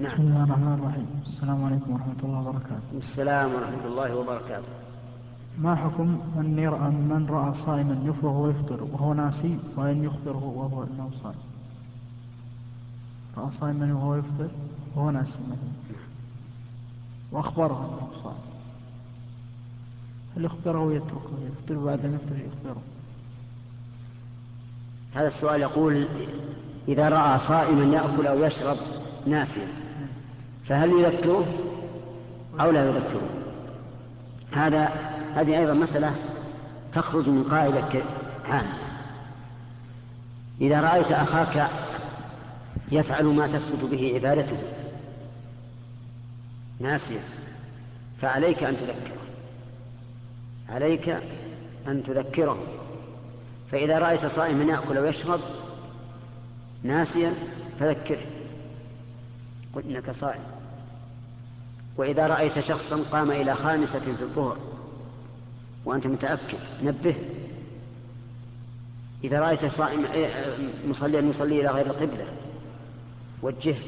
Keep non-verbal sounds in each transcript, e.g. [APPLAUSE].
نعم. بسم الله الرحمن الرحيم. السلام عليكم ورحمة الله وبركاته. السلام ورحمة الله وبركاته. ما حكم من يرى من رأى صائما يفطر ويفطر وهو ناسي وأن يخبره وهو أنه صائم؟ رأى صائما وهو يفطر وهو ناسي مثلا. وأخبره أنه صائم. هل يخبره ويتركه يفطر بعد أن يفطر يخبره؟ هذا السؤال يقول إذا رأى صائما يأكل أو يشرب ناسيا. فهل يذكره أو لا يذكره هذا هذه أيضا مسألة تخرج من قاعدة عامة. إذا رأيت أخاك يفعل ما تفسد به عبادته ناسيا فعليك أن تذكره. عليك أن تذكره. فإذا رأيت صائما يأكل ويشرب ناسيا فذكره. قل إنك صائم. وإذا رأيت شخصا قام إلى خامسة في الظهر وأنت متأكد نبه. إذا رأيت صائم مصليا يصلي إلى غير القبلة وجهه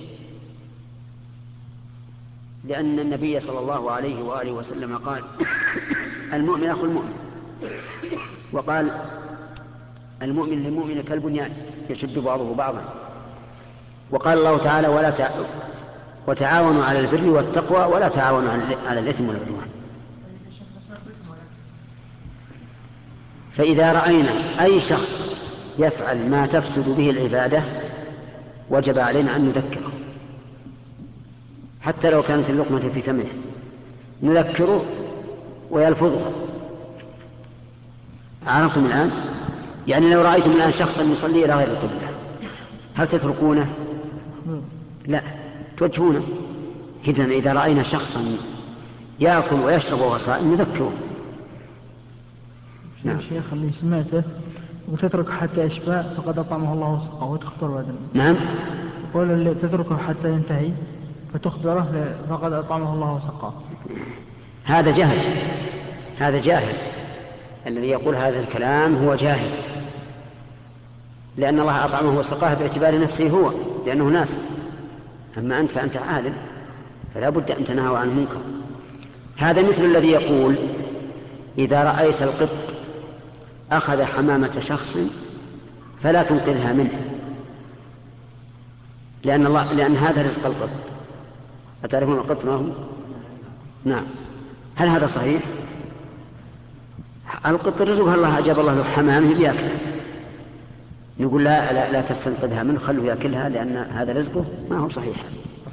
لأن النبي صلى الله عليه وآله وسلم قال [COUGHS] المؤمن أخو المؤمن. وقال المؤمن للمؤمن كالبنيان يشد بعضه بعضا. وقال الله تعالى ولا. وتعاونوا على البر والتقوى ولا تعاونوا على الإثم والعدوان فإذا رأينا أي شخص يفعل ما تفسد به العبادة وجب علينا أن نذكره حتى لو كانت اللقمة في فمه نذكره ويلفظها عرفتم الآن؟ يعني لو رأيتم الآن شخصا يصلي إلى غير القبلة هل تتركونه؟ لا توجهونه. إذن إذا رأينا شخصا يأكل ويشرب وهو صائم نذكره نعم. شيخ اللي سمعته وتترك حتى يشبع فقد أطعمه الله وسقاه وتخبر بعد نعم. يقول اللي تتركه حتى ينتهي فتخبره فقد أطعمه الله وسقاه هذا جهل هذا جاهل. الذي يقول هذا الكلام هو جاهل. لأن الله أطعمه وسقاه باعتبار نفسه هو لأنه ناس. أما أنت فأنت عالم فلا بد أن تنهوا عن المنكر. هذا مثل الذي يقول إذا رأيت القط أخذ حمامة شخص فلا تنقذها منه. لأن الله لأن هذا رزق القط. أتعرفون القط ما هو؟ نعم. هل هذا صحيح؟ القط رزقها الله أجاب الله له حمامه بياكله نقول لا لا, لا تستنقذها منه خلوه يأكلها لأن هذا رزقه ما هو صحيح.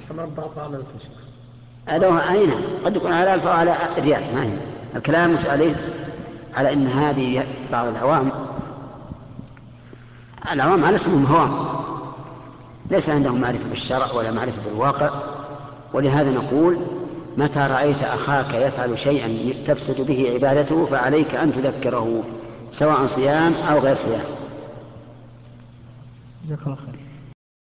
الحمام ضعف على الفشل أين قد يكون على ألف أو على ريال ما هي. الكلام مش عليه على أن هذه بعض العوام العوام على اسمهم هوام ليس عندهم معرفة بالشرع ولا معرفة بالواقع. ولهذا نقول متى رأيت أخاك يفعل شيئا تفسد به عبادته فعليك أن تذكره سواء صيام أو غير صيام. جزاك الله خير.